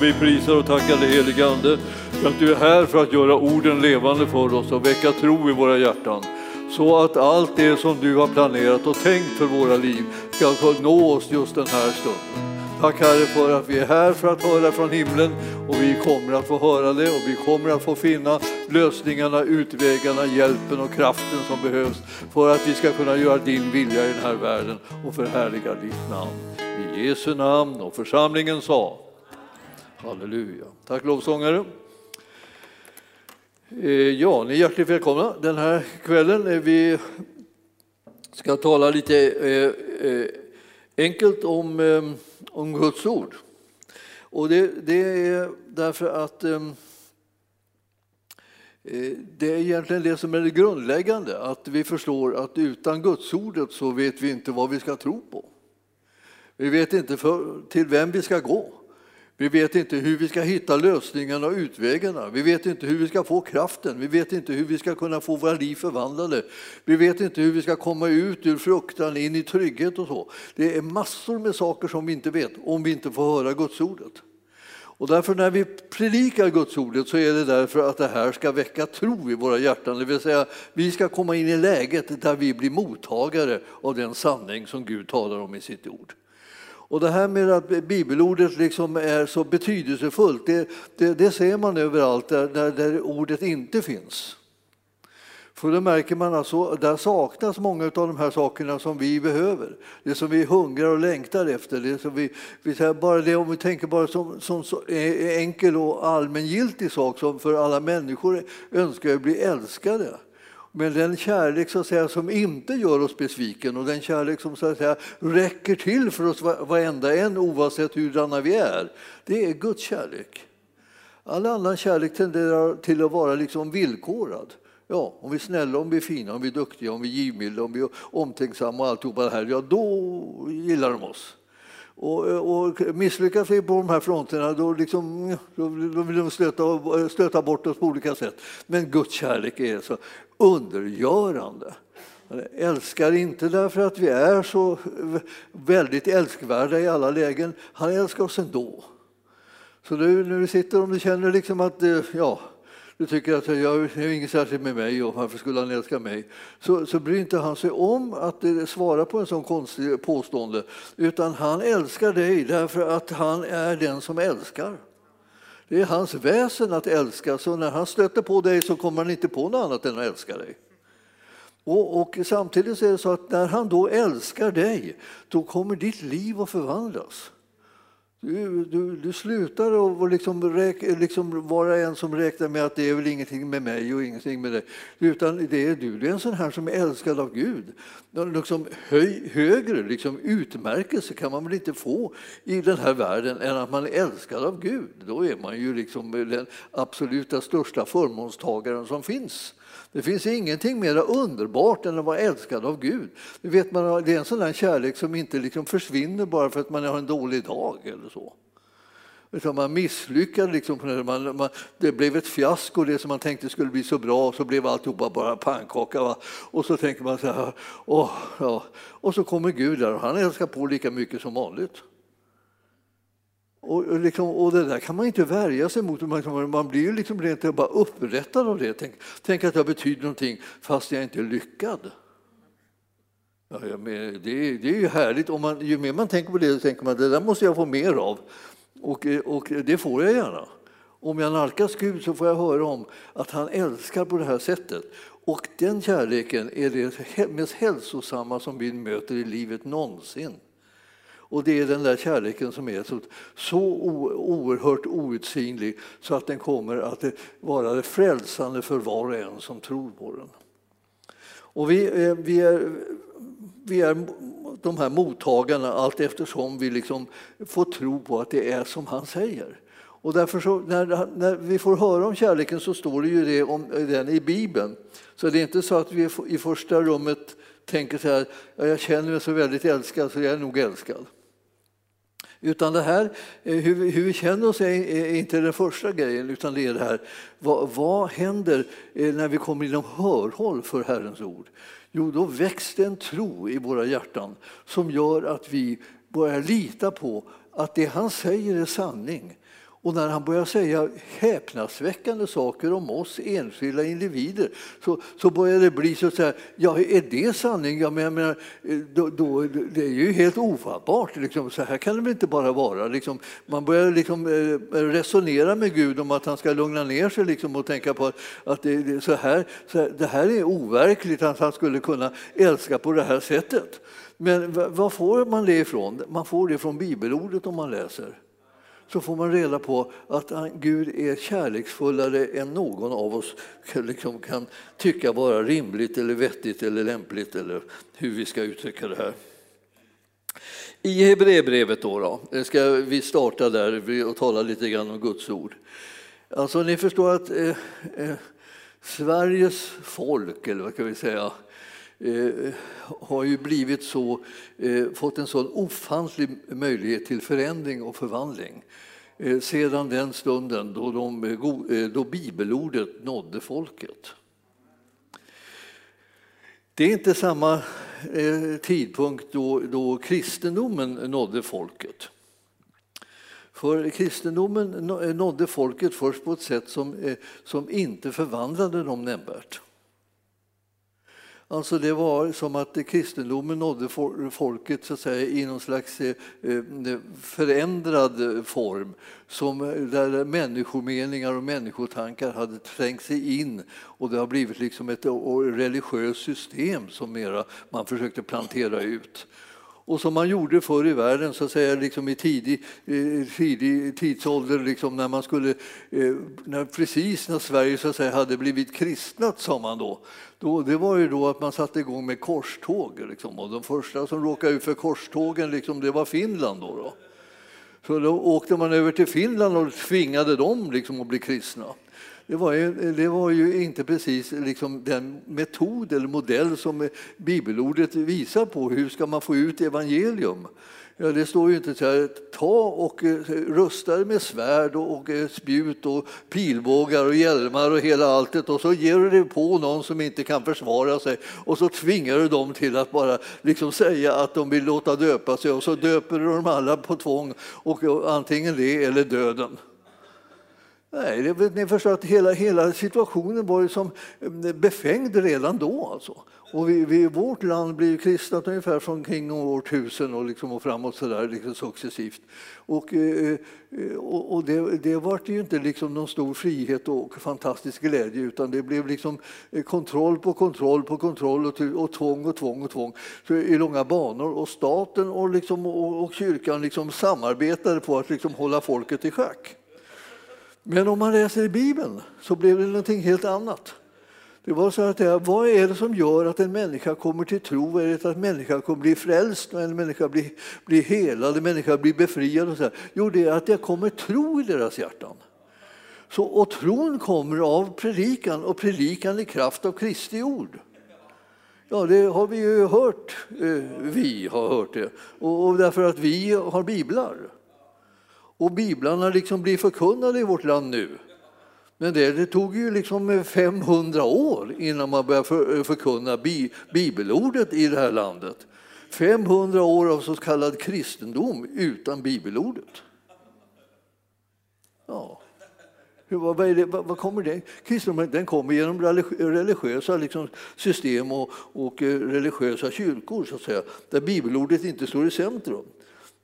Vi prisar och tackar dig helige Ande för att du är här för att göra orden levande för oss och väcka tro i våra hjärtan. Så att allt det som du har planerat och tänkt för våra liv ska nå oss just den här stunden. Tack Herre för att vi är här för att höra från himlen och vi kommer att få höra det och vi kommer att få finna lösningarna, utvägarna, hjälpen och kraften som behövs för att vi ska kunna göra din vilja i den här världen och förhärliga ditt namn. I Jesu namn och församlingen sa Halleluja. Tack lovsångare. Eh, ja, ni är hjärtligt välkomna den här kvällen. Eh, vi ska tala lite eh, enkelt om, om Guds ord. Och det, det är därför att det är egentligen det som är det grundläggande, att vi förstår att utan Gudsordet så vet vi inte vad vi ska tro på. Vi vet inte för, till vem vi ska gå. Vi vet inte hur vi ska hitta lösningarna och utvägarna. Vi vet inte hur vi ska få kraften. Vi vet inte hur vi ska kunna få våra liv förvandlade. Vi vet inte hur vi ska komma ut ur fruktan in i trygghet och så. Det är massor med saker som vi inte vet om vi inte får höra Guds ordet. Och därför när vi predikar Guds ordet så är det därför att det här ska väcka tro i våra hjärtan. Det vill säga vi ska komma in i läget där vi blir mottagare av den sanning som Gud talar om i sitt ord. Och det här med att bibelordet liksom är så betydelsefullt, det, det, det ser man överallt där, där, där, ordet inte finns. För då märker man att där saknas många av de här sakerna som vi behöver. Det som vi hungrar och längtar efter. Det som vi, vi säger bara det om vi tänker bara som, som, så e, enkel och allmängiltig sak som för alla människor önskar att bli älskade. Men den kärlek så att säga, som inte gör oss besviken och den kärlek som så att säga, räcker till för oss varenda en oavsett hurdana vi är, det är Guds kärlek. All annan kärlek tenderar till att vara liksom villkorad. Ja, om vi är snälla, om vi är fina, om vi är duktiga, om vi är givmilda, om vi är omtänksamma och alltihopa det här, ja då gillar de oss. Och, och misslyckas vi på de här fronterna då, liksom, då vill de stöta, stöta bort oss på olika sätt. Men Guds kärlek är så undergörande. Han älskar inte därför att vi är så väldigt älskvärda i alla lägen. Han älskar oss ändå. Så nu när du sitter och du känner liksom att eh, ja, du tycker att jag är inget särskilt med mig och varför skulle han älska mig? Så, så bryr inte han sig om att eh, svara på en sån konstig påstående utan han älskar dig därför att han är den som älskar. Det är hans väsen att älska, så när han stöter på dig så kommer han inte på något annat än att älska dig. Och, och, samtidigt är det så att när han då älskar dig, då kommer ditt liv att förvandlas. Du, du, du slutar att liksom, liksom vara en som räknar med att det är väl ingenting med mig och ingenting med dig. Utan det är du. Du är en sån här som är älskad av Gud. Liksom höj, högre liksom, utmärkelse kan man väl inte få i den här världen än att man är älskad av Gud. Då är man ju liksom den absoluta största förmånstagaren som finns. Det finns ingenting mer underbart än att vara älskad av Gud. Det, vet man, det är en sån där kärlek som inte liksom försvinner bara för att man har en dålig dag eller så. Utan man misslyckades. Liksom, man, man, det blev ett fiasko, det som man tänkte skulle bli så bra, och så blev alltihopa bara pannkaka. Va? Och så tänker man så här, åh, ja. och så kommer Gud där och han älskar på lika mycket som vanligt. Och, liksom, och det där kan man inte värja sig mot. Man, man blir ju liksom rent bara upprättad av det. Tänk, tänk, att jag betyder någonting fast jag inte är lyckad. Ja, det, det, är ju härligt. Om man, ju mer man tänker på det så tänker man det där måste jag få mer av. Och, och det får jag gärna. Om jag nalkas Gud så får jag höra om att han älskar på det här sättet. Och den kärleken är det mest hälsosamma som vi möter i livet någonsin. Och det är den där kärleken som är så, så oerhört outsinlig så att den kommer att vara frälsande för var och en som tror på den. Och vi, eh, vi, är, vi är de här mottagarna allt eftersom vi liksom får tro på att det är som han säger. Och därför så, när, när vi får höra om kärleken så står det ju det om den i Bibeln. Så det är inte så att vi i första rummet tänker så här, jag känner mig så väldigt älskad så jag är nog älskad. Utan det här, eh, hur vi, hur vi känner oss är, inte den första grejen, utan det är det här, vad, vad händer eh, när vi kommer inom hörhåll för Herrens ord? Jo, då väcks det en tro i våra hjärtan som gör att vi börjar lita på att det han säger är sanning. Och när han börjar säga häpnadsväckande saker om oss enskilda individer så, så börjar det bli så att ja är det sanning? Ja, men, jag menar, då, då, det är ju helt ofattbart. Liksom. Så här kan det väl inte bara vara? Liksom, man börjar liksom, eh, resonera med Gud om att han ska lugna ner sig liksom, och tänka på att, att det, det, så här, så här, det här är overkligt att han skulle kunna älska på det här sättet. Men var får man det ifrån? Man får det från bibelordet om man läser så får man reda på att Gud är kärleksfullare än någon av oss liksom kan tycka vara rimligt eller vettigt eller lämpligt eller hur vi ska uttrycka det här. I Hebreerbrevet då, då eh, ska vi starta där och tala lite grann om Guds ord. Alltså ni förstår att eh, eh, Sveriges folk, eller vad kan vi säga, eh, har ju blivit så, eh, fått en sån ofantlig möjlighet till förändring och förvandling eh, sedan den stunden då, de, eh, eh, då bibelordet nådde folket. Det är inte samma eh, tidpunkt då, då kristendomen nådde folket. För kristendomen nådde folket först på ett sätt som, eh, som inte förvandlade dem nämnvärt. Alltså det var som att kristendomen nådde folket så att säga, i någon slags eh, eh, förändrad form som, eh, där människomeningar och människotankar hade trängt sig in och det har blivit liksom ett religiöst system som mera man försökte plantera ut och som man gjorde förr i världen, så att säga, liksom i tidig, eh, tidig tidsålder, liksom när man skulle, eh, när, precis när Sverige så att säga, hade blivit kristnat, sa man då, då, det var ju då att man satte igång med korståg. Liksom, och de första som råkade ut för korstågen liksom, det var Finland. Då, då. Så då åkte man över till Finland och tvingade dem liksom, att bli kristna det var ju, det var ju inte precis liksom den metod eller modell som bibelordet visar på. Hur ska man få ut evangelium? Ja, det står ju inte så här, ta och eh, rusta med svärd och, eh, spjut och pilbågar och hjälmar och hela alltet och så ger du det på någon som inte kan försvara sig och så tvingar du dem till att bara liksom säga att de vill låta döpa sig och så döper du dem alla på tvång och antingen det eller döden. Nej, ni förstår att hela, hela situationen var ju som mm, befängd redan då. Alltså. Och vi, vi, vårt land blev kristnat ungefär från kring år 1000 och, liksom och framåt så där, liksom successivt. Och, eh, eh, och, och det, det var ju inte liksom någon stor frihet och fantastisk glädje utan det blev liksom eh, kontroll på kontroll på kontroll och, och tvång och tvång och tvång så i långa banor. Och staten och, liksom, och, och kyrkan liksom samarbetade på att liksom hålla folket i schack. Men om man läser i Bibeln så blev det någonting helt annat. Det var så att det, vad är det som gör att en människa kommer till tro? Vad Är det att en människa kommer bli frälst, en människa blir, blir helad, en människa blir befriad? Och så Jo, det är att det kommer tro i deras hjärtan. Så, och tron kommer av predikan och predikan i kraft av Kristi ord. Ja, det har vi ju hört. Eh, vi har hört det. Och, och därför att vi har biblar. Och biblarna liksom blir förkunnade i vårt land nu. Men det, det tog ju liksom 500 år innan man började för, eh, förkunna bi, bibelordet i det här landet. 500 år av så kallad kristendom utan bibelordet. Ja. Vad, vad, det, vad, vad kommer det? Kristendomen den kommer genom religiösa liksom, system och, och eh, religiösa kyrkor, så att säga, där bibelordet inte står i centrum.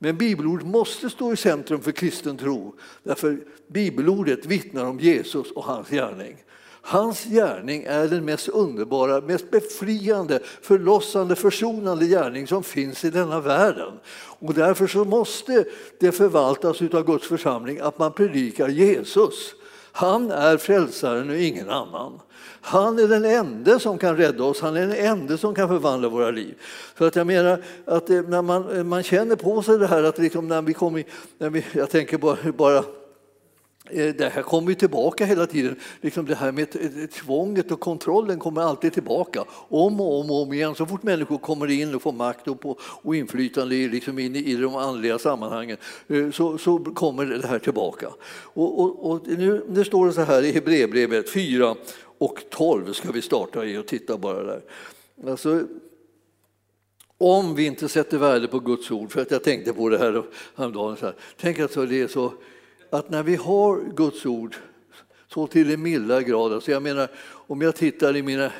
Men bibelordet måste stå i centrum för kristen tro. Därför bibelordet vittnar om Jesus och hans gärning. Hans gärning är den mest underbara, mest befriande, förlossande, försonande gärning som finns i denna världen. Och därför så måste det förvaltas av Guds församling att man predikar Jesus. Han är frälsaren och ingen annan. Han är den enda som kan rädda oss, han är den enda som kan förvandla våra liv. För att jag menar att eh, när man, eh, man känner på sig det här att liksom när vi kommer, när vi, jag tänker bara, bara Eh, det här kommer ju tillbaka hela tiden. Liksom det här med tvånget och kontrollen kommer alltid tillbaka. Om och om, och om igen. Så fort människor kommer in och får makt och, på, och inflytande liksom in i de andliga sammanhangen eh, så, så kommer det här tillbaka. Och, och, och nu, nu står det så här i Hebreerbrevet 4 och 12 ska vi starta i och titta bara där. Alltså, om vi inte sätter värde på Guds ord, för att jag tänkte på det här häromdagen, så här, tänk att det är så att när vi har Guds ord så till den milda grad, alltså jag menar om jag tittar i mina,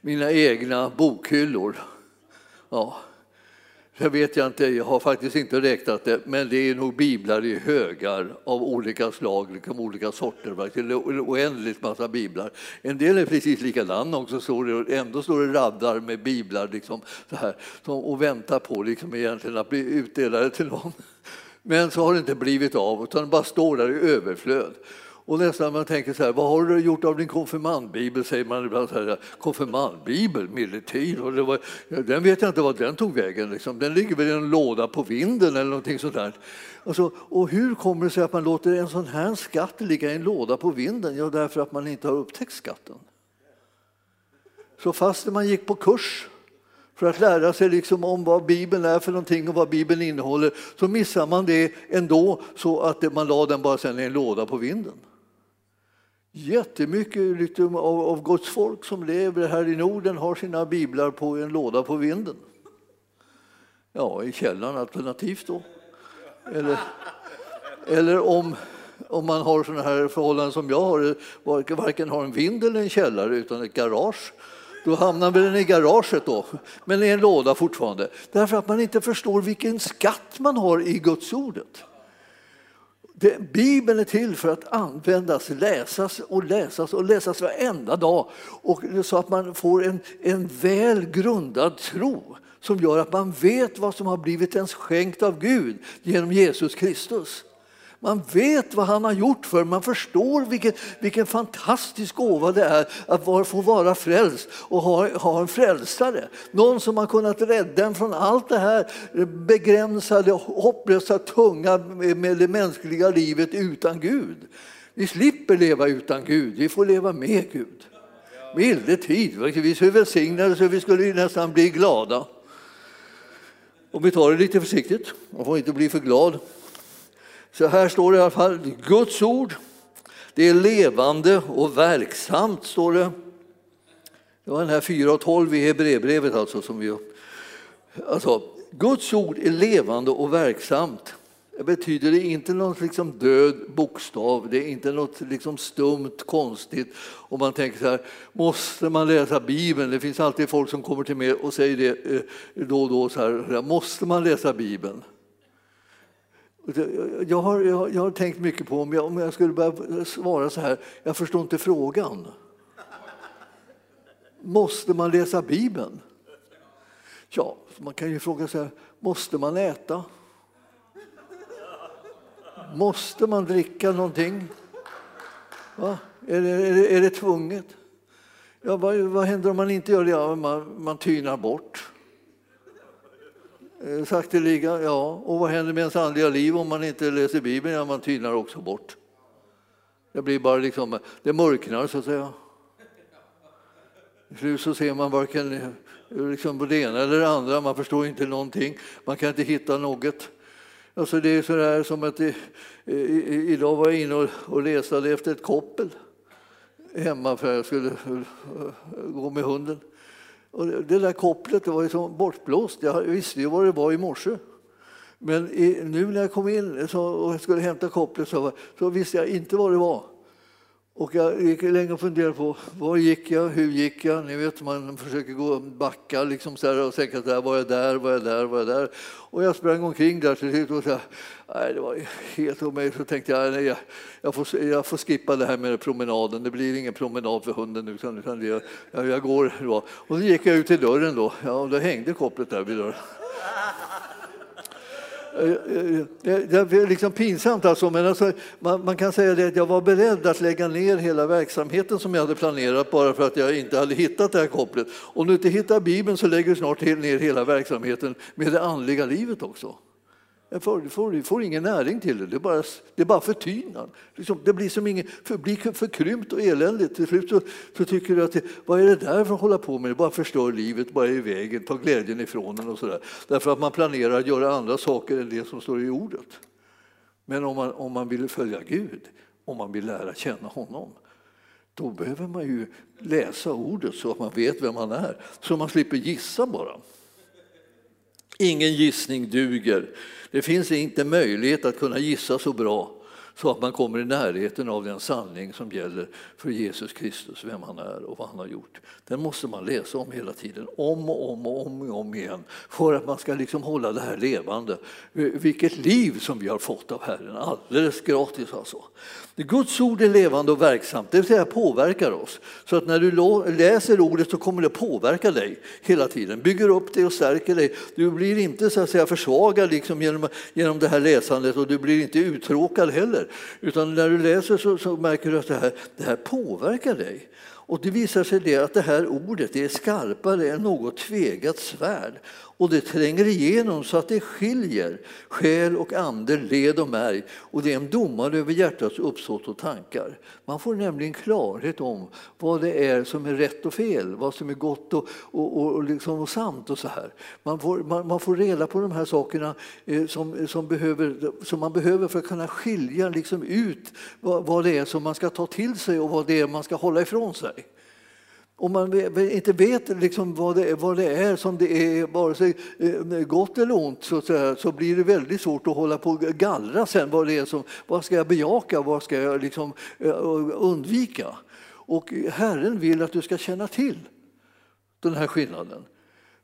mina egna bokhyllor, ja, jag vet jag inte, jag har faktiskt inte räknat det, men det är nog biblar i högar av olika slag, liksom olika sorter, oändligt massa biblar. En del är precis likadana också, står det, ändå står det raddar med biblar liksom, så här, och väntar på liksom, egentligen att bli utdelade till någon. Men så har det inte blivit av, utan det bara står där i överflöd. Och nästan man tänker så här, vad har du gjort av din konfirmandbibel? säger man ibland. Så här, konfirmandbibel, militär, och det var, den vet jag inte var den tog vägen. Liksom. Den ligger väl i en låda på vinden eller någonting sånt där. Alltså, och hur kommer det sig att man låter en sån här skatt ligga i en låda på vinden? Ja, därför att man inte har upptäckt skatten. Så fast man gick på kurs för att lära sig liksom om vad Bibeln är för någonting och vad Bibeln innehåller så missar man det ändå så att man la den bara sen i en låda på vinden. Jättemycket liksom, av, av Guds folk som lever här i Norden har sina biblar på en låda på vinden. Ja, i källaren alternativt då. Eller, eller om, om man har sådana här förhållanden som jag har, varken har en vind eller en källare utan ett garage. Då hamnar den i garaget då, men i en låda fortfarande. Därför att man inte förstår vilken skatt man har i Guds ordet. Det, Bibeln är till för att användas, läsas och läsas och läsas varenda dag och så att man får en, en väl grundad tro som gör att man vet vad som har blivit ens skänkt av Gud genom Jesus Kristus. Man vet vad han har gjort för man förstår vilken, vilken fantastisk gåva det är att få vara frälst och ha, ha en frälsare. Någon som har kunnat rädda en från allt det här begränsade, hopplösa, tunga med det mänskliga livet utan Gud. Vi slipper leva utan Gud, vi får leva med Gud. Milde tid, vi är välsignade så vi skulle nästan bli glada. Om vi tar det lite försiktigt, man får inte bli för glad. Så här står det i alla fall, Guds ord, det är levande och verksamt, står det. Det var den här 4 och 12 i Hebreerbrevet alltså. Som vi, alltså, Guds ord är levande och verksamt. Det betyder det inte något liksom död bokstav, det är inte något liksom stumt, konstigt. Och man tänker så här, måste man läsa Bibeln? Det finns alltid folk som kommer till mig och säger det eh, då och då, så här, måste man läsa Bibeln? Jag har, jag, har, jag har tänkt mycket på om jag, om jag skulle börja svara så här, jag förstår inte frågan. Måste man läsa Bibeln? Ja, man kan ju fråga sig, måste man äta? Måste man dricka någonting? Va? Är, det, är, det, är det tvunget? Ja, vad, vad händer om man inte gör det? Ja, man, man tynar bort. Eh, sakteliga, ja. Och vad händer med ens andliga liv om man inte läser Bibeln? Ja, man tynar också bort. Det blir bara liksom, det mörknar så att säga. Till slut så ser man varken eh, liksom på det ena eller det andra, man förstår inte någonting, man kan inte hitta något. Alltså det är sådär som att i, i, idag var jag inne och, och letade efter ett koppel hemma för jag skulle eh, gå med hunden. Och det där kopplet det var ju som bortblåst. Jag visste ju vad det var i morse. Men i, nu när jag kom in så, och skulle hämta kopplet så, så visste jag inte vad det var. Och jag gick länge och funderade på var gick jag, hur gick jag? Ni vet, man försöker gå backa liksom så här och tänka att var jag där, var jag där, var jag där? Och jag sprang omkring där till slut och så nej, det var helt omöjligt. Så tänkte jag, nej, jag, jag, får, jag får skippa det här med promenaden. Det blir ingen promenad för hunden nu, utan, utan jag, jag går. Då. Och så gick jag ut till dörren då, ja, och då hängde kopplet där vid dörren. Eh, eh, eh, det är liksom pinsamt alltså, men alltså, man, man, kan säga det att jag var beredd att lägga ner hela verksamheten som jag hade planerat bara för att jag inte hade hittat det här kopplet. Om du inte hittar Bibeln så lägger du snart ner hela verksamheten med det andliga livet också. Du får, får, får, ingen näring till det, det är bara, det är bara förtynad. Liksom, det blir, som ingen, för, blir förkrympt och eländigt. Till slut så, så tycker du att det, vad är det där för att hålla på med? Det bara förstör livet, bara är i vägen, tar glädjen ifrån en och sådär. Därför att man planerar att göra andra saker än det som står i ordet. Men om man, om man vill följa Gud, om man vill lära känna honom, då behöver man ju läsa ordet så att man vet vem man är, så man slipper gissa bara. Ingen gissning duger. Det finns inte möjlighet att kunna gissa så bra så att man kommer i närheten av den sanning som gäller för Jesus Kristus, vem han är och vad han har gjort. Den måste man läsa om hela tiden, om och om och om, och om igen för att man ska liksom hålla det här levande. Vilket liv som vi har fått av Herren, alldeles gratis alltså. Guds ord är levande och verksamt, det vill säga påverkar oss. Så att när du läser ordet så kommer det påverka dig hela tiden, bygger upp dig och stärker dig. Du blir inte så att säga försvagad liksom genom, genom det här läsandet och du blir inte uttråkad heller. Utan när du läser så, så märker du att det här, det här påverkar dig. Och det visar sig det att det här ordet är skarpare än något tvegat svärd och det tränger igenom så att det skiljer själ och ande, led och märg och det är en domare över hjärtats uppsåt och tankar. Man får nämligen klarhet om vad det är som är rätt och fel, vad som är gott och, och, och, liksom och sant och så här. Man får, man, man, får reda på de här sakerna eh, som, som, behöver, som man behöver för att kunna skilja liksom ut vad, vad det är som man ska ta till sig och vad det är man ska hålla ifrån sig. Om man inte vet liksom vad, det är, vad det är som det är, vare sig eh, gott eller ont, så, så blir det väldigt svårt att hålla på och gallra sen vad det är som, vad ska jag bejaka, vad ska jag liksom eh, undvika? Och Herren vill att du ska känna till den här skillnaden.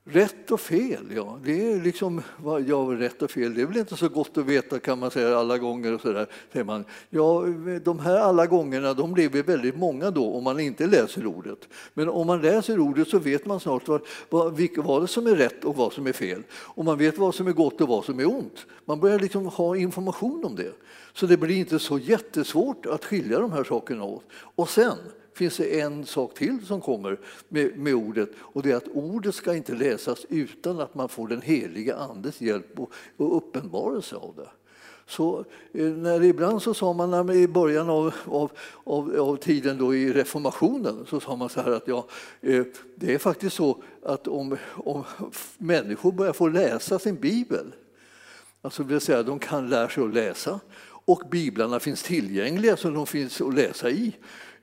Rätt och fel, ja. Det är liksom, ja, rätt och fel, det är väl inte så gott att veta kan man säga alla gånger. Och så där, säger man. Ja, de här alla gångerna de blir väldigt många då om man inte läser ordet. Men om man läser ordet så vet man snart vad, vad, vad det som är rätt och vad som är fel. Och man vet vad som är gott och vad som är ont. Man börjar liksom ha information om det. Så det blir inte så jättesvårt att skilja de här sakerna åt. Och sen finns det en sak till som kommer med, med, ordet och det är att ordet ska inte läsas utan att man får den heliga Andes hjälp och, och uppenbarelse av det. Så eh, när ibland så sa man i början av, av, av, av, tiden då i reformationen så sa man så här att ja, eh, det är faktiskt så att om, om människor börjar få läsa sin bibel, alltså vill säga de kan lära sig att läsa och biblarna finns tillgängliga så de finns att läsa i,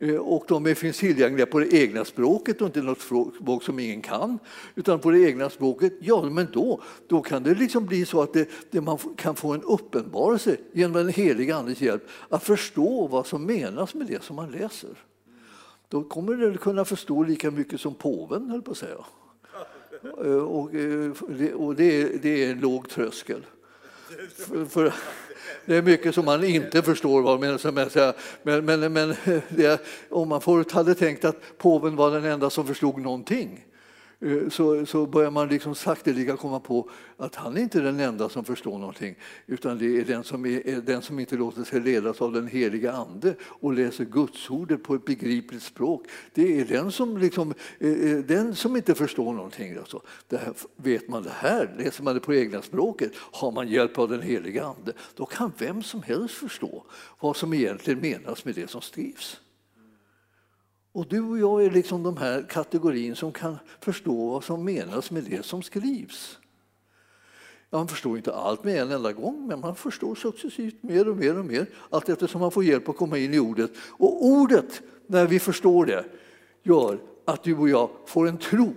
Eh, och de finns tillgängliga på det egna språket och inte något språk som ingen kan, utan på det egna språket, ja men då, då kan det liksom bli så att det, det man kan få en uppenbarelse genom den heliga Andes hjälp att förstå vad som menas med det som man läser. Då kommer du kunna förstå lika mycket som påven, höll på att säga. Eh, och, eh, och det, är, det är en låg tröskel. För, för, det är mycket som man inte förstår. Vad men, men, men det, om man förut hade tänkt att påven var den enda som förstod någonting Eh, så, så börjar man liksom sakteliga komma på att han är inte den enda som förstår någonting utan det är den som, är, är den som inte låter sig ledas av den heliga Ande och läser Gudsordet på ett begripligt språk. Det är den som, liksom, eh, eh, den som inte förstår någonting. Alltså. Det här, vet man det här, läser man det på egna språket, har man hjälp av den heliga Ande, då kan vem som helst förstå vad som egentligen menas med det som skrivs. Och du och jag är liksom de här kategorin som kan förstå vad som menas med det som skrivs. Man förstår inte allt med en enda gång, men man förstår successivt mer och mer och mer allt eftersom man får hjälp att komma in i ordet. Och ordet, när vi förstår det, gör att du och jag får en tro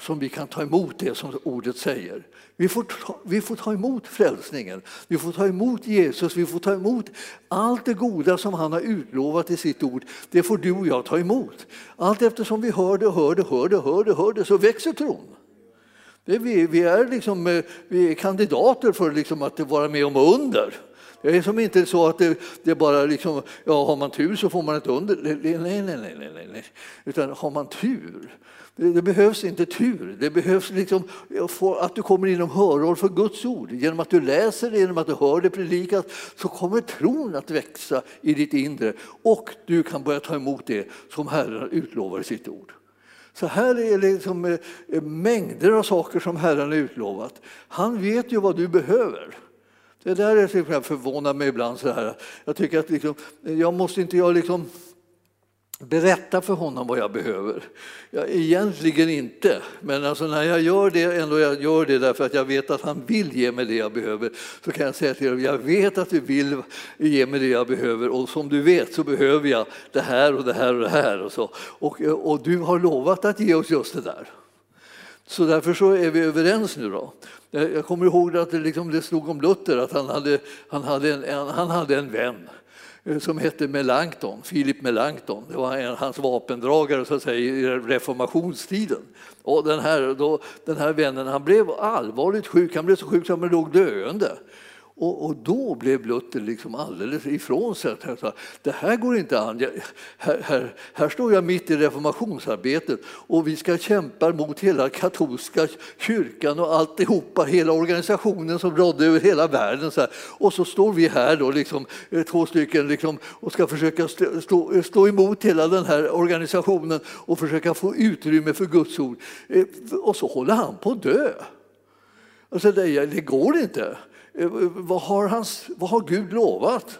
som vi kan ta emot det som ordet säger. Vi får, ta, vi får ta emot frälsningen, vi får ta emot Jesus, vi får ta emot allt det goda som han har utlovat i sitt ord. Det får du och jag ta emot. Allt eftersom vi hör det, hör det, hör det, hör det, hör det så växer tron. Det är vi, vi, är liksom, eh, vi är kandidater för liksom att vara med om under. Det är som inte så att det, det bara liksom, ja, har man tur så får man ett under. Nej, nej, nej, nej, nej. Utan har man tur det behövs inte tur, det behövs liksom att du kommer inom hörhåll för Guds ord. Genom att du läser det, genom att du hör det predikas, så kommer tron att växa i ditt inre och du kan börja ta emot det som Herren utlovar i sitt ord. Så här är det liksom eh, mängder av saker som Herren har utlovat. Han vet ju vad du behöver. Det där är förvånar mig ibland. Så här. Jag tycker att liksom, jag måste inte jag liksom berätta för honom vad jag behöver. Ja, egentligen inte, men alltså när jag gör det, ändå jag gör det därför att jag vet att han vill ge mig det jag behöver, så kan jag säga till honom, jag vet att du vill ge mig det jag behöver och som du vet så behöver jag det här och det här och det här och så. Och, och du har lovat att ge oss just det där. Så därför så är vi överens nu. Då. Jag kommer ihåg att det, liksom, det stod om Luther att han hade, han hade, en, han hade en vän Eh, som hette Melanchthon, Philip Melanchthon. Det var en, hans vapendragare så att säga, i reformationstiden. Och den, här, då, den här vännen han blev allvarligt sjuk, han blev så sjuk att han låg döende. Och, och, då blev Luther liksom alldeles ifrån sig. Sa, det här går inte an. Jag, här, här, här, står jag mitt i reformationsarbetet och vi ska kämpa mot hela katolska kyrkan och alltihopa, hela organisationen som rådde över hela världen. Så här. Och så står vi här då, liksom, eh, två stycken, liksom, och ska försöka stå, eh, stå emot hela den här organisationen och försöka få utrymme för Guds ord. Eh, och så håller han på att dö. Alltså det, det går inte. Eh, vad har, hans, vad har Gud lovat?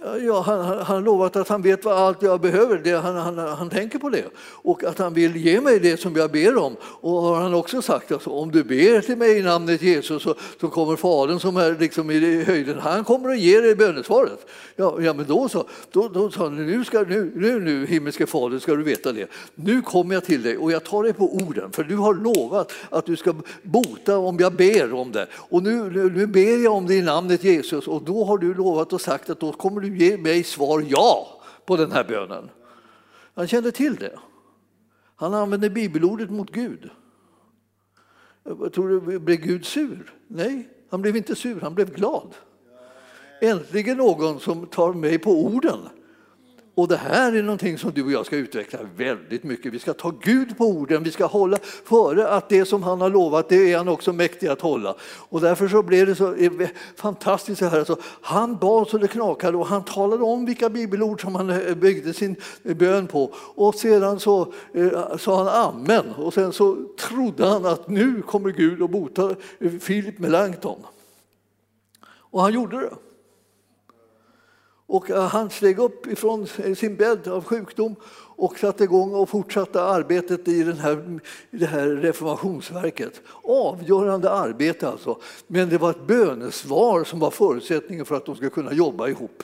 Ja, han, har lovat att han vet vad allt jag behöver, det, han, han, han tänker på det. Och att han vill ge mig det som jag ber om. Och har han också sagt alltså, om du ber till mig i namnet Jesus så, så kommer Fadern som är liksom i höjden, han kommer att ge dig bönesvaret. Ja, ja men då så, då, då sa han, nu, ska, nu, nu, nu himmelske Fader ska du veta det. Nu kommer jag till dig och jag tar dig på orden, för du har lovat att du ska bota om jag ber om det. Och nu, nu, nu ber jag om det i namnet Jesus och då har du lovat och sagt att då kommer du du ge mig svar ja på den här bönen? Han kände till det. Han använde bibelordet mot Gud. Jag tror du, blev Gud sur? Nej, han blev inte sur, han blev glad. Äntligen någon som tar mig på orden och det här är någonting som du och jag ska utveckla väldigt mycket. Vi ska ta Gud på orden, vi ska hålla före att det som han har lovat, det är han också mäktig att hålla. Och därför så blev det så eh, fantastiskt. här. Alltså, han bad så det knakade och han talade om vilka bibelord som han eh, byggde sin eh, bön på. Och sedan så eh, sa han amen och sen så trodde han att nu kommer Gud att bota Filip Melanchthon. Och han gjorde det. Och eh, han steg upp ifrån sin bädd av sjukdom och satte igång och fortsatte arbetet i, den här, i det här reformationsverket. Avgörande arbete alltså. Men det var ett bönesvar som var förutsättningen för att de skulle kunna jobba ihop.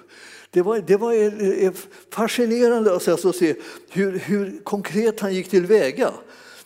Det var, det var fascinerande alltså fascinerande att alltså se hur, hur konkret han gick tillväga.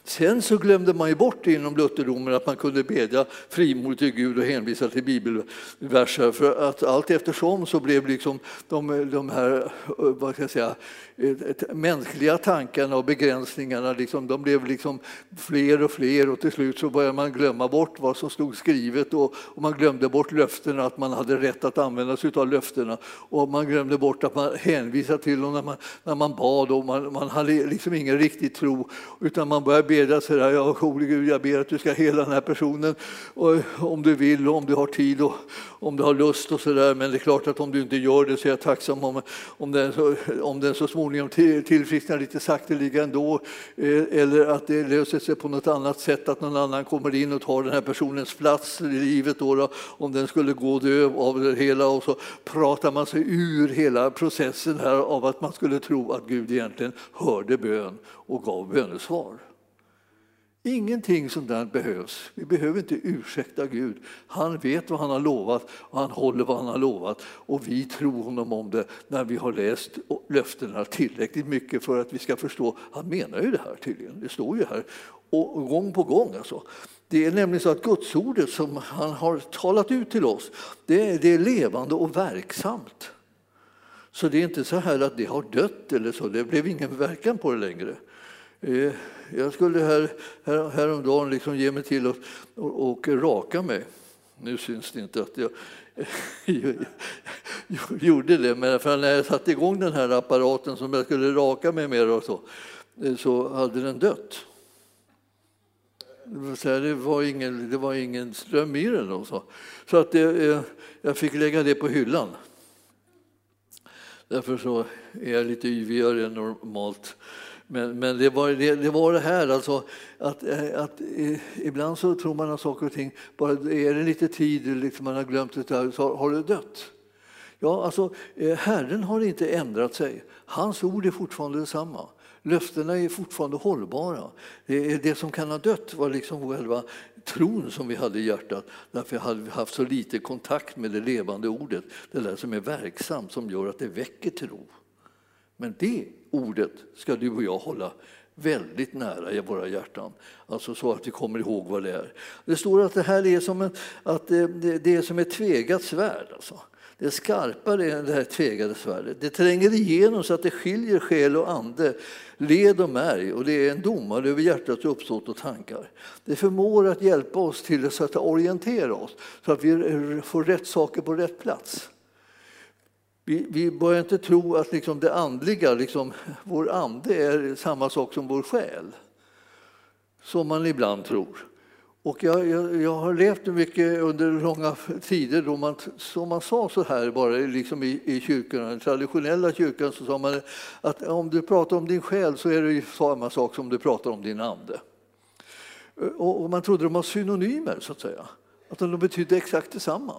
Sen så glömde man ju bort inom lutherdomen att man kunde bedja frimodigt till Gud och hänvisa till bibelverser. För att allt eftersom så blev liksom de, de här eh, vad ska jag säga, Eh, mänskliga tankarna och begränsningarna liksom, de blev liksom fler och fler och till slut så började man glömma bort vad som stod skrivet och, och man glömde bort löftena, att man hade rätt att använda sig av löftena. Och man glömde bort att man hänvisade till dem när man, när man bad och man, man hade liksom ingen riktig tro. Utan man började bedja sådär, ja gode Gud jag ber att du ska hela den här personen och, om du vill och om du har tid och om du har lust och sådär men det är klart att om du inte gör det så är jag tacksam om, om, den, så, om den så småningom tillfrisknar lite sakteliga ändå eh, eller att det löser sig på något annat sätt, att någon annan kommer in och tar den här personens plats i livet då, då om den skulle gå dö av det hela och så pratar man sig ur hela processen här av att man skulle tro att Gud egentligen hörde bön och gav bönesvar. Ingenting sånt där behövs. Vi behöver inte ursäkta Gud. Han vet vad han har lovat och han håller vad han har lovat. Och vi tror honom om det när vi har läst löftena tillräckligt mycket för att vi ska förstå. Han menar ju det här tydligen. Det står ju här och gång på gång. Alltså. Det är nämligen så att Gudsordet som han har talat ut till oss, det är, det är levande och verksamt. Så det är inte så här att det har dött eller så, det blev ingen verkan på det längre. Eh, jag skulle här, här, häromdagen liksom ge mig till att och, och raka mig. Nu syns det inte att jag gjorde det, men för när jag satte igång den här apparaten som jag skulle raka mig med och så, eh, så hade den dött. Det var ingen, det var ingen ström i den. Och så så att det, jag fick lägga det på hyllan. Därför så är jag lite yvigare än normalt. Men, men det, var, det, det, var det här alltså, att, eh, att ibland så tror man att saker och ting, bara är det lite tid, liksom man har glömt det, så har det dött. Ja, alltså, eh, Herren har inte ändrat sig. Hans ord är fortfarande detsamma. Löftena är fortfarande hållbara. Det, det som kan ha dött var liksom själva tron som vi hade i hjärtat därför hade vi haft så lite kontakt med det levande ordet, det där som är verksamt, som gör att det väcker tro. Men det ordet ska du och jag hålla väldigt nära i våra hjärtan. Alltså så att vi kommer ihåg vad det är. Det står att det här är som, en, att det, det är som ett tvegat svärd. Alltså. Det är skarpare än det här tvegade svärdet. Det tränger igenom så att det skiljer själ och ande, led och märg och det är en domare över hjärtats uppsåt och tankar. Det förmår att hjälpa oss till att orientera oss så att vi får rätt saker på rätt plats. Vi, vi börjar inte tro att liksom det andliga, liksom, vår ande är samma sak som vår själ. Som man ibland tror. Och jag, jag, jag, har levt mycket under långa tider då man, som man sa så här bara liksom i, i kyrkan, den traditionella kyrkan så sa man att om du pratar om din själ så är det samma sak som du pratar om din ande. Och, och man trodde de var synonymer så att säga, att de betydde exakt detsamma.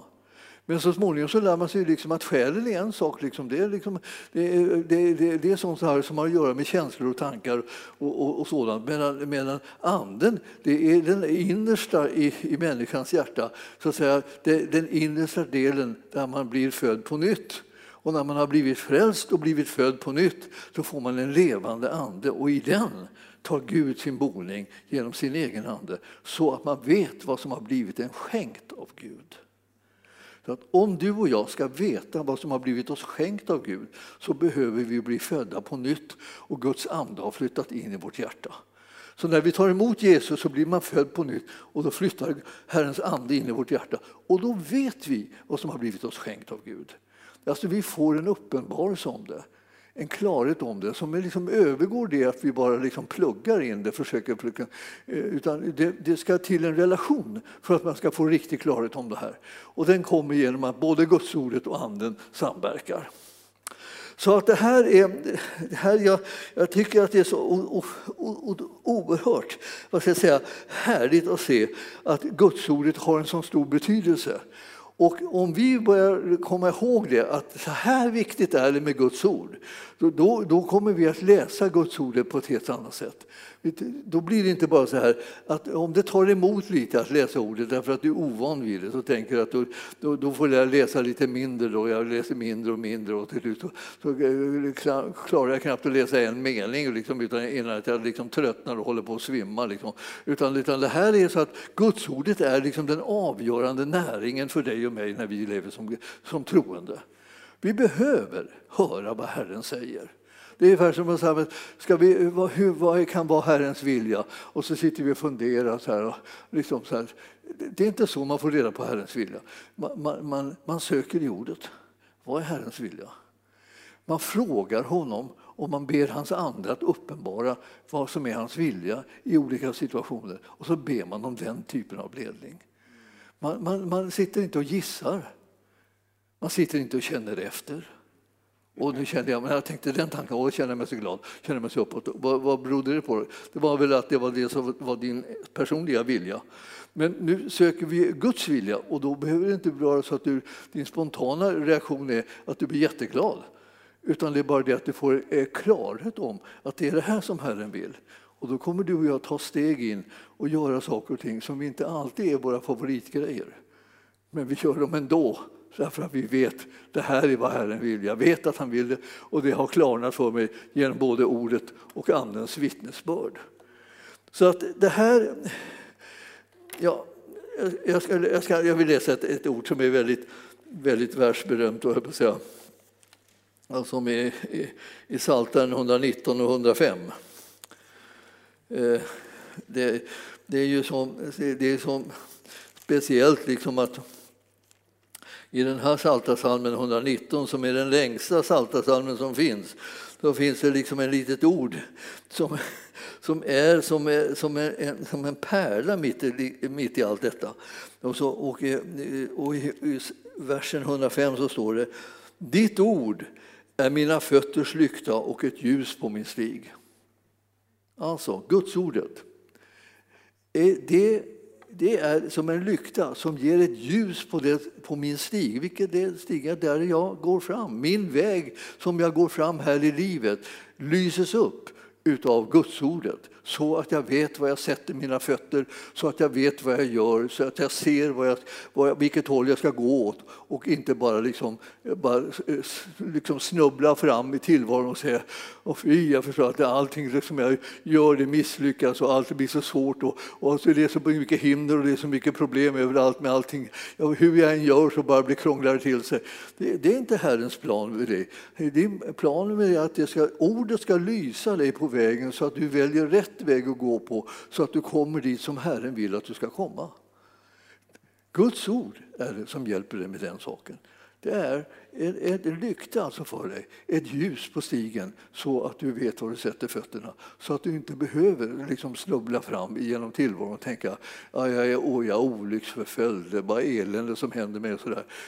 Men så småningom så lär man sig liksom att själen är en sak. Liksom. Det, är liksom, det, är, det, det, det är sånt här som har att göra med känslor och tankar och, och, och sådant. Medan, medan anden, det är den innersta i, i människans hjärta. Så att säga, det, den innersta delen där man blir född på nytt. Och när man har blivit frälst och blivit född på nytt, så får man en levande ande. Och i den tar Gud sin boning genom sin egen ande så att man vet vad som har blivit en skänkt av Gud. Att om du och jag ska veta vad som har blivit oss skänkt av Gud så behöver vi bli födda på nytt och Guds ande har flyttat in i vårt hjärta. Så när vi tar emot Jesus så blir man född på nytt och då flyttar Herrens ande in i vårt hjärta och då vet vi vad som har blivit oss skänkt av Gud. Alltså vi får en uppenbarelse om det en klarhet om det som liksom övergår det att vi bara liksom pluggar in det. Försöker plugga, eh, utan det, det, ska till en relation för att man ska få riktig klarhet om det här. Och den kommer genom att både Gudsordet och Anden samverkar. Så att det här är, det här jag, jag tycker att det är så o, o, o, oerhört vad ska jag säga, härligt att se att Gudsordet har en så stor betydelse. Och om vi börjar komma ihåg det, att så här viktigt är det med Guds ord, då, då kommer vi att läsa Guds ord på ett helt annat sätt. Då blir det inte bara så här att om det tar emot lite att läsa ordet därför att du är ovan vid det så tänker du att då, då, då får jag läsa lite mindre då, jag läser mindre och mindre och till slut så, så eh, klarar jag knappt att läsa en mening liksom, utan innan jag liksom tröttnar och håller på att svimma. Liksom. Utan, utan det här är så att Gudsordet är liksom den avgörande näringen för dig och mig när vi lever som, som troende. Vi behöver höra vad Herren säger. Det är ungefär som att säga, ska vi, vad, hur, vad kan vara Herrens vilja? Och så sitter vi och funderar. Så här, och liksom så här. Det är inte så man får reda på Herrens vilja. Man, man, man, man söker i ordet. Vad är Herrens vilja? Man frågar honom och man ber hans ande att uppenbara vad som är hans vilja i olika situationer. Och så ber man om den typen av ledning. Man, man, man sitter inte och gissar. Man sitter inte och känner efter. Och nu kände jag, men jag tänkte den tanken, och känner mig så glad, känner mig så uppåt. Vad, vad berodde det på? Det var väl att det var det som var din personliga vilja. Men nu söker vi Guds vilja och då behöver det inte vara så att du, din spontana reaktion är att du blir jätteglad. Utan det är bara det att du får eh, klarhet om att det är det här som Herren vill. Och då kommer du och jag ta steg in och göra saker och ting som inte alltid är våra favoritgrejer. Men vi gör dem ändå Därför att vi vet det här är vad Herren vill. Jag vet att han vill det och det har klarnat för mig genom både ordet och Andens vittnesbörd. Så att det här... Ja, jag, ska, jag, ska, jag vill läsa ett, ett, ord som är väldigt, väldigt världsberömt, och jag på säga. Som är i, i Psaltaren 119 och 105. Eh, det, det, är ju som, det är som speciellt liksom att i den här Psaltarpsalmen 119, som är den längsta Psaltarpsalmen som finns, då finns det liksom ett litet ord som, som är som, är, som, är en, som en pärla mitt i, mitt i allt detta. Och, så, och, eh, och i, i versen 105 så står det Ditt ord är mina fötters lykta och ett ljus på min stig. Alltså, Guds ordet. Eh, det det är som en lykta som ger ett ljus på, det, på min stig. Vilket är stigen där jag går fram. Min väg som jag går fram här i livet lyses upp utav Gudsordet så att jag vet var jag sätter mina fötter, så att jag vet vad jag gör, så att jag ser vad jag, vad, vilket håll jag ska gå åt och inte bara, liksom, bara eh, eh, liksom snubbla fram i tillvaron och säga och fy, jag förstår att allting som jag gör det misslyckas och allt blir så svårt och, och alltså det är så mycket hinder och det är så mycket problem överallt med allting. Ja, hur jag än gör så bara blir krångligare till sig. Det, det, är inte Herrens plan med det. det är planen med det är att det ska, ordet ska lysa dig på vägen så att du väljer rätt väg att gå på så att du kommer dit som Herren vill att du ska komma. Guds ord är det som hjälper dig med den saken. Det är en lykta alltså för dig, ett ljus på stigen så att du vet var du sätter fötterna. Så att du inte behöver liksom snubbla fram genom tillvaron och tänka att jag är, jag är olycksförföljd, det är bara elände som händer mig. Och.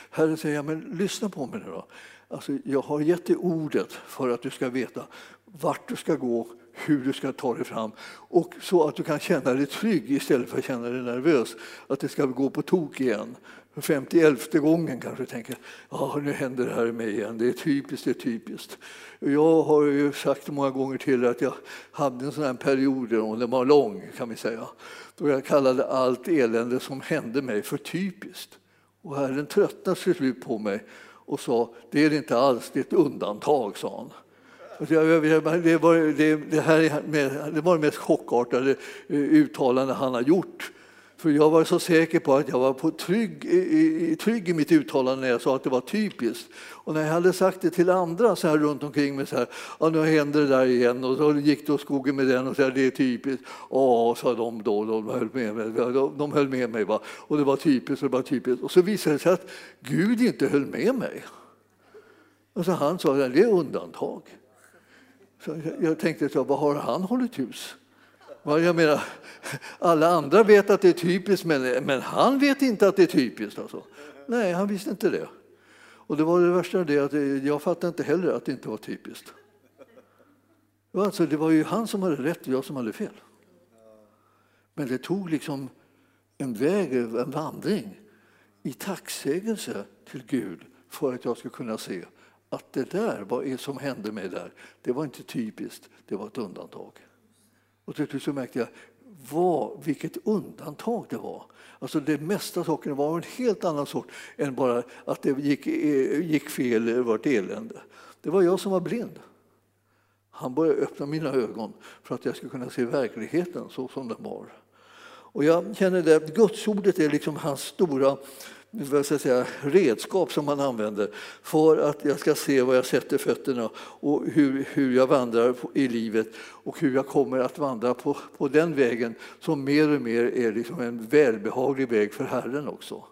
Herren säger, men lyssna på mig nu då. Alltså, jag har gett dig ordet för att du ska veta vart du ska gå, hur du ska ta dig fram och så att du kan känna dig trygg istället för att känna dig nervös, att det ska gå på tok igen. För 51 gången kanske tänker ja, nu händer det här med mig igen, det är typiskt, det är typiskt. Jag har ju sagt många gånger till att jag hade en sån här period, och den var lång kan vi säga, då jag kallade allt elände som hände mig för typiskt. Och Herren tröttnade till slut på mig och sa, det är det inte alls, det är ett undantag, sa han. Det var det, här med, det var det mest chockartade eh, uttalande han har gjort. För jag var så säker på att jag var på trygg, i, trygg i mitt uttalande när jag sa att det var typiskt. Och när jag hade sagt det till andra så här runt omkring mig, så här, ja, nu händer det där igen och så gick det åt skogen med den och så här, det är typiskt. Ja, sa de då, de höll med mig. De höll med mig va? och det var typiskt och det var typiskt. Och så visade det sig att Gud inte höll med mig. Och så han sa att det är undantag. Så jag tänkte, så, vad har han hållit hus? Jag menar, alla andra vet att det är typiskt, men, men han vet inte att det är typiskt. Alltså. Nej, han visste inte det. Och det var det värsta, det att jag fattade inte heller att det inte var typiskt. Det var, alltså, det var ju han som hade rätt och jag som hade fel. Men det tog liksom en väg, en vandring i tacksägelse till Gud för att jag skulle kunna se att det där, vad som hände mig där, det var inte typiskt, det var ett undantag. Och till slut så märkte jag vad, vilket undantag det var. Alltså det mesta sakerna var en helt annan sort än bara att det gick, eh, gick fel eller var ett elände. Det var jag som var blind. Han började öppna mina ögon för att jag skulle kunna se verkligheten så som den var. Och jag känner att Gudsordet är liksom hans stora vad ska jag säga, redskap som man använder för att jag ska se var jag sätter fötterna och hur, hur jag vandrar i livet och hur jag kommer att vandra på, på den vägen som mer och mer är liksom en välbehaglig väg för Herren också.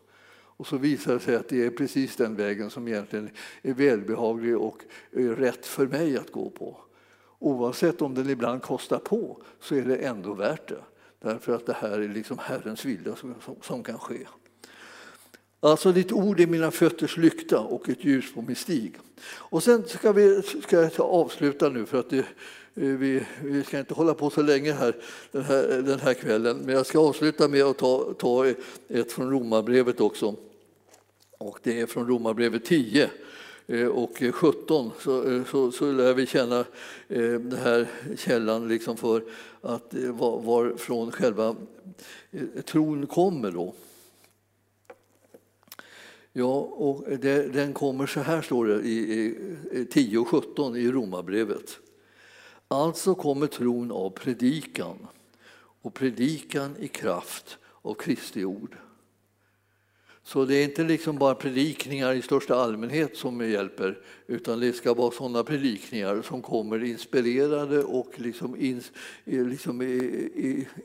Och så visar det sig att det är precis den vägen som egentligen är välbehaglig och rätt för mig att gå på. Oavsett om den ibland kostar på så är det ändå värt det. Därför att det här är liksom Herrens vilja som, som, som kan ske. Alltså ditt ord är mina fötters lykta och ett ljus på min stig. Och sen ska, vi, ska jag avsluta nu för att det, eh, vi, vi, ska inte hålla på så länge här den, här den här kvällen. Men jag ska avsluta med att ta, ta ett från Romarbrevet också. Och det är från Romarbrevet 10 eh, och 17 så, eh, så, så lär vi känna den här källan liksom för att varifrån själva tron kommer. Då. Ja, och det, den kommer så här, står det i, i 10 och 17 i Romarbrevet. Alltså kommer tron av predikan och predikan i kraft av Kristi ord. Så det är inte liksom bara predikningar i största allmänhet som hjälper utan det ska vara sådana predikningar som kommer inspirerade och liksom, in, liksom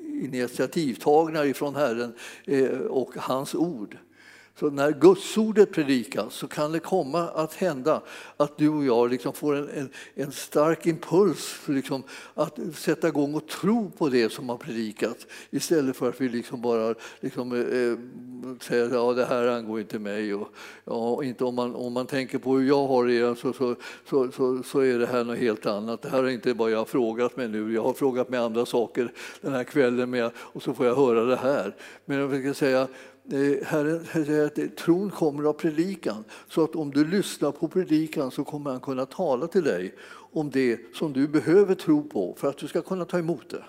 initiativtagna ifrån Herren eh, och hans ord. Så när gudsordet predikas så kan det komma att hända att du och jag liksom får en, en, en stark impuls liksom, att sätta igång och tro på det som har predikats istället för att vi liksom bara liksom, eh, säger att ja, det här angår inte mig. Och, ja, inte om, man, om man tänker på hur jag har det så, så, så, så, så är det här något helt annat. Det här är inte vad jag har frågat mig nu. Jag har frågat mig andra saker den här kvällen med, och så får jag höra det här. Men jag vill säga Herren säger att tron kommer av predikan. Så att om du lyssnar på predikan så kommer han kunna tala till dig om det som du behöver tro på för att du ska kunna ta emot det.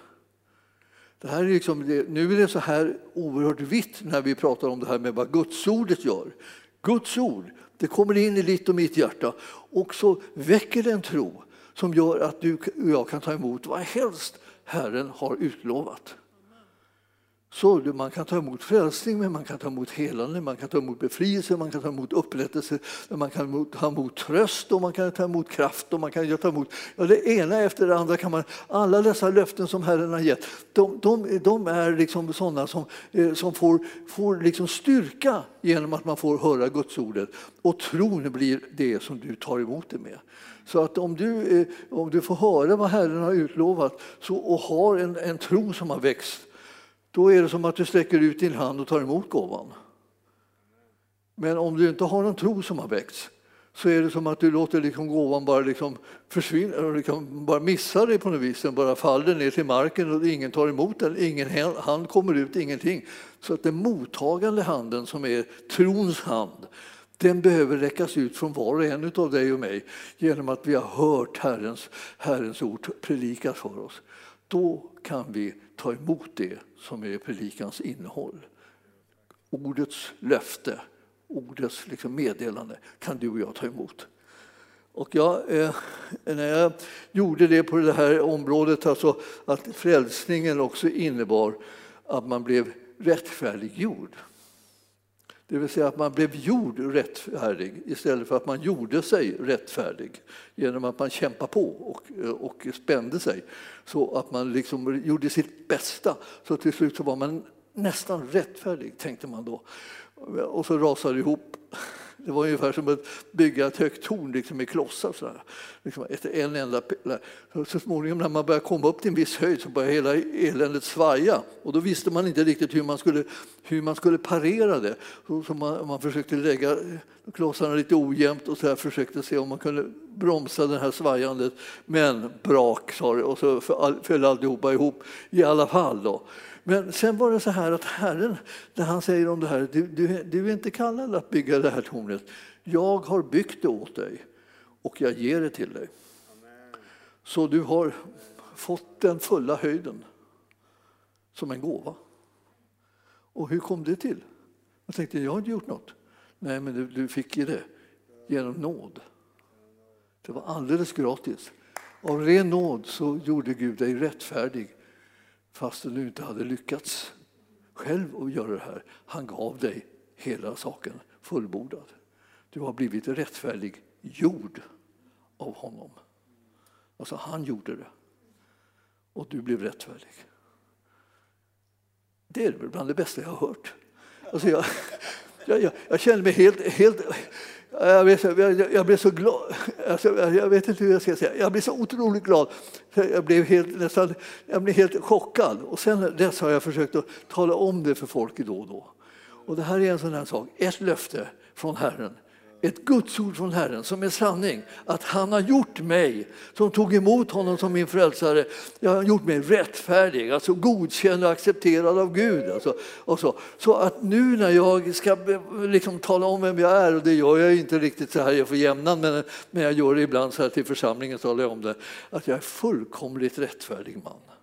Det här är liksom, nu är det så här oerhört vitt när vi pratar om det här med vad Gudsordet gör. Guds ord, det kommer in i ditt och mitt hjärta och så väcker det en tro som gör att du och jag kan ta emot vad helst Herren har utlovat. Så man kan ta emot frälsning, men man kan ta emot helande, man kan ta emot befrielse, man kan ta emot upprättelse, man kan ta emot tröst och man kan ta emot kraft och man kan ta emot ja, det ena efter det andra. Kan man, alla dessa löften som Herren har gett, de, de, de är liksom sådana som, eh, som får, får liksom styrka genom att man får höra Guds ordet och tron blir det som du tar emot det med. Så att om du, eh, om du får höra vad Herren har utlovat så, och har en, en tro som har växt då är det som att du sträcker ut din hand och tar emot gåvan. Men om du inte har någon tro som har väckts så är det som att du låter liksom gåvan bara liksom försvinna, liksom bara missa dig på något vis. Den bara faller ner till marken och ingen tar emot den, ingen hand kommer ut, ingenting. Så att den mottagande handen som är trons hand, den behöver räckas ut från var och en av dig och mig genom att vi har hört Herrens, Herrens ord predikas för oss. Då kan vi ta emot det som är predikans innehåll. Ordets löfte, ordets liksom meddelande kan du och jag ta emot. Och jag, eh, när jag gjorde det på det här området, alltså att frälsningen också innebar att man blev rättfärdiggjord. Det vill säga att man blev gjord rättfärdig istället för att man gjorde sig rättfärdig genom att man kämpade på och, och spände sig så att man liksom gjorde sitt bästa. Så till slut så var man nästan rättfärdig, tänkte man då. Och så rasade det ihop det var ungefär som att bygga ett högt torn liksom med klossar. Så liksom en enda Så småningom när man började komma upp till en viss höjd så började hela eländet svaja. Och då visste man inte riktigt hur man skulle, hur man skulle parera det. Så man, man försökte lägga eh, klossarna lite ojämnt och så här försökte se om man kunde bromsa det här svajandet. Men brak sa det och så föll alltihopa ihop i alla fall. Då. Men sen var det så här att Herren, när han säger om det här, du, du, du är inte kallad att bygga det här tornet. Jag har byggt det åt dig och jag ger det till dig. Så du har fått den fulla höjden som en gåva. Och hur kom det till? Jag tänkte, jag har inte gjort något. Nej, men du, du fick ju det genom nåd. Det var alldeles gratis. Av ren nåd så gjorde Gud dig rättfärdig fastän du inte hade lyckats själv att göra det här. Han gav dig hela saken fullbordad. Du har blivit rättfärdig jord av honom. Alltså han gjorde det. Och du blev rättfärdig. Det är bland det bästa jag har hört. Alltså jag, jag, jag, jag känner mig helt, helt jag blev, så, jag, jag blev så glad. Alltså, jag vet inte hur jag ska säga. Jag blev så otroligt glad. Jag blev helt, nästan, jag blev helt chockad. Och sen dess har jag försökt att tala om det för folk då och då. Och det här är en sån här sak. Ett löfte från Herren ett Guds ord från Herren som är sanning. Att han har gjort mig, som tog emot honom som min frälsare, jag har gjort mig rättfärdig, alltså godkänd och accepterad av Gud. Alltså, och så. så att nu när jag ska liksom tala om vem jag är, och det gör jag inte riktigt så här för jämnan, men, men jag gör det ibland så här till församlingen, talar jag om det, att jag är fullkomligt rättfärdig man.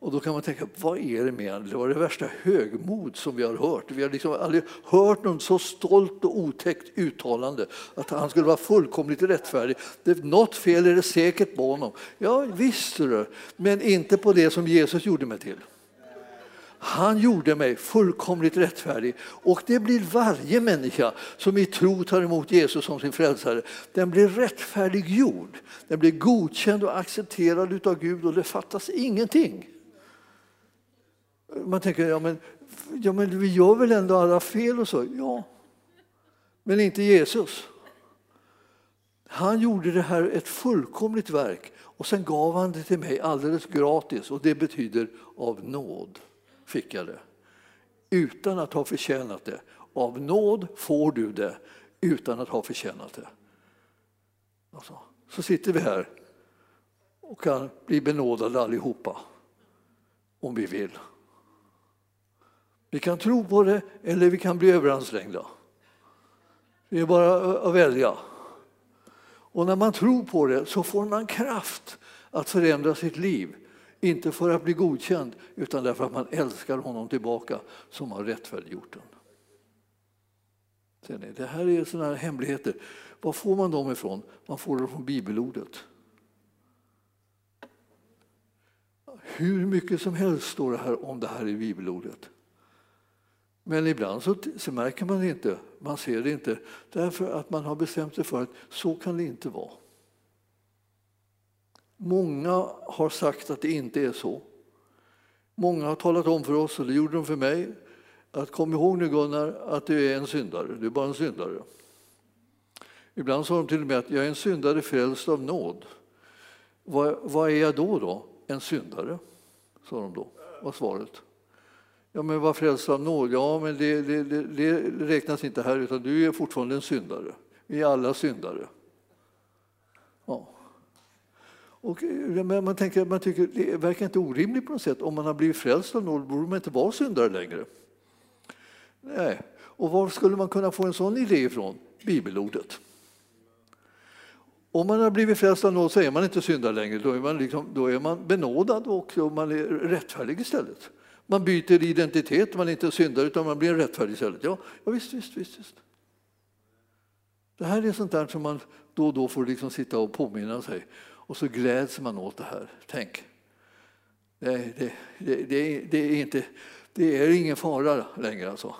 Och då kan man tänka, vad är det med Det var det värsta högmod som vi har hört. Vi har liksom aldrig hört någon så stolt och otäckt uttalande att han skulle vara fullkomligt rättfärdig. Det, något fel är det säkert på honom. Ja, visst du, men inte på det som Jesus gjorde mig till. Han gjorde mig fullkomligt rättfärdig och det blir varje människa som i tro tar emot Jesus som sin frälsare. Den blir rättfärdiggjord, den blir godkänd och accepterad av Gud och det fattas ingenting. Man tänker, ja men, ja men vi gör väl ändå alla fel och så? Ja, men inte Jesus. Han gjorde det här ett fullkomligt verk och sen gav han det till mig alldeles gratis och det betyder av nåd fick jag det. Utan att ha förtjänat det. Av nåd får du det utan att ha förtjänat det. Alltså, så sitter vi här och kan bli benådade allihopa om vi vill. Vi kan tro på det eller vi kan bli överansträngda. Det är bara att välja. Och när man tror på det så får man kraft att förändra sitt liv. Inte för att bli godkänd, utan därför att man älskar honom tillbaka som har rättfärdiggjort den. Det här är sådana här hemligheter. Var får man dem ifrån? Man får dem från bibelordet. Hur mycket som helst står det här om det här i bibelordet. Men ibland så, så, märker man det inte, man ser det inte därför att man har bestämt sig för att så kan det inte vara. Många har sagt att det inte är så. Många har talat om för oss, och det gjorde de för mig, att kom ihåg nu Gunnar att du är en syndare, du är bara en syndare. Ibland sa de till och med att jag är en syndare frälst av nåd. Vad, vad är jag då? då? En syndare, sa de då, var svaret. Ja, men var frälst av nåd? Ja, men det, det, det, det, räknas inte här, utan du är fortfarande en syndare. Vi är alla syndare. Ja. Och, eh, men man, tänker, man tycker det verkar inte orimligt på något sätt. Om man har blivit frälst av nåd borde man inte vara syndare längre. Nej. Och var skulle man kunna få en sån idé ifrån? Bibelordet. Om man har blivit frälst av nåd så är man inte syndare längre. Då är man, liksom, då är man benådad och man är rättfärdig istället. Man byter identitet, man är inte syndare utan man blir rättfärdig istället. Ja, ja visst, visst, visst, visst. Det här är sånt där som man då och då får liksom sitta och påminna sig och så gläds man åt det här. Tänk, det, det, det, det, är, inte, det är ingen fara längre. Alltså.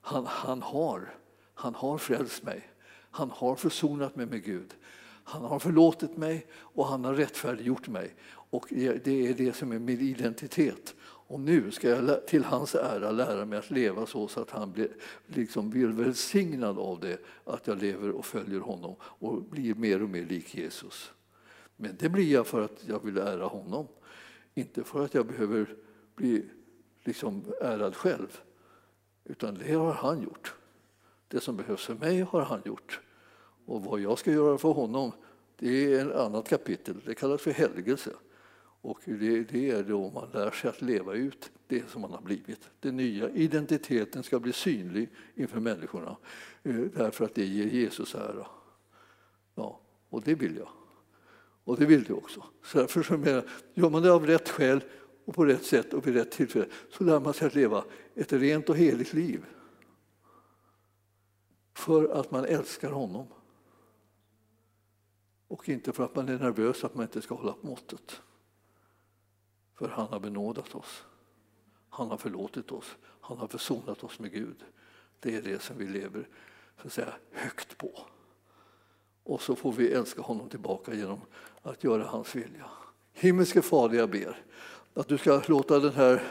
Han, han, har, han har frälst mig. Han har försonat mig med Gud. Han har förlåtit mig och han har rättfärdiggjort mig. Och det är det som är min identitet. Och nu ska jag till hans ära lära mig att leva så, så att han blir, liksom blir välsignad av det, att jag lever och följer honom och blir mer och mer lik Jesus. Men det blir jag för att jag vill ära honom, inte för att jag behöver bli liksom ärad själv. Utan det har han gjort. Det som behövs för mig har han gjort. Och vad jag ska göra för honom, det är ett annat kapitel. Det kallas för helgelse. Och det, det, är då man lär sig att leva ut det som man har blivit. Den nya identiteten ska bli synlig inför människorna eh, därför att det ger Jesus ära. Ja, och det vill jag. Och det vill du också. Så därför så menar, gör man det av rätt skäl och på rätt sätt och vid rätt tillfälle så lär man sig att leva ett rent och heligt liv. För att man älskar honom. Och inte för att man är nervös att man inte ska hålla på måttet. För han har benådat oss. Han har förlåtit oss. Han har försonat oss med Gud. Det är det som vi lever så att säga, högt på. Och så får vi älska honom tillbaka genom att göra hans vilja. Himmelske Fader, jag ber att du ska låta den här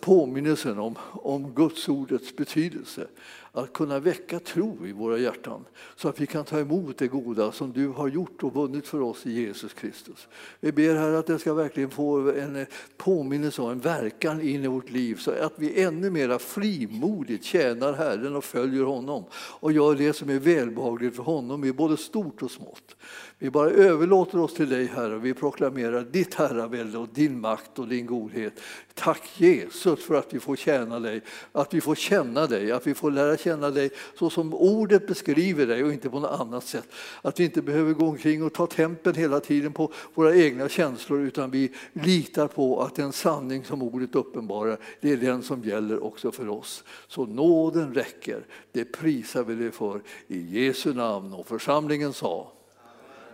påminnelsen om, om Guds ordets betydelse att kunna väcka tro i våra hjärtan så att vi kan ta emot det goda som du har gjort och vunnit för oss i Jesus Kristus. Vi ber här att det ska verkligen få en påminnelse och en verkan in i vårt liv så att vi ännu mer frimodigt tjänar Herren och följer honom och gör det som är välbehagligt för honom i både stort och smått. Vi bara överlåter oss till dig Herre. och Vi proklamerar ditt herravälde och din makt och din godhet. Tack Jesus för att vi får tjäna dig, att vi får känna dig, att vi får lära känna dig så som ordet beskriver dig och inte på något annat sätt. Att vi inte behöver gå omkring och ta tempen hela tiden på våra egna känslor utan vi litar på att den sanning som ordet uppenbarar, det är den som gäller också för oss. Så nåden räcker, det prisar vi dig för i Jesu namn. Och församlingen sa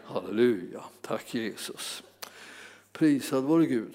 Halleluja, tack Jesus. Prisad vare Gud.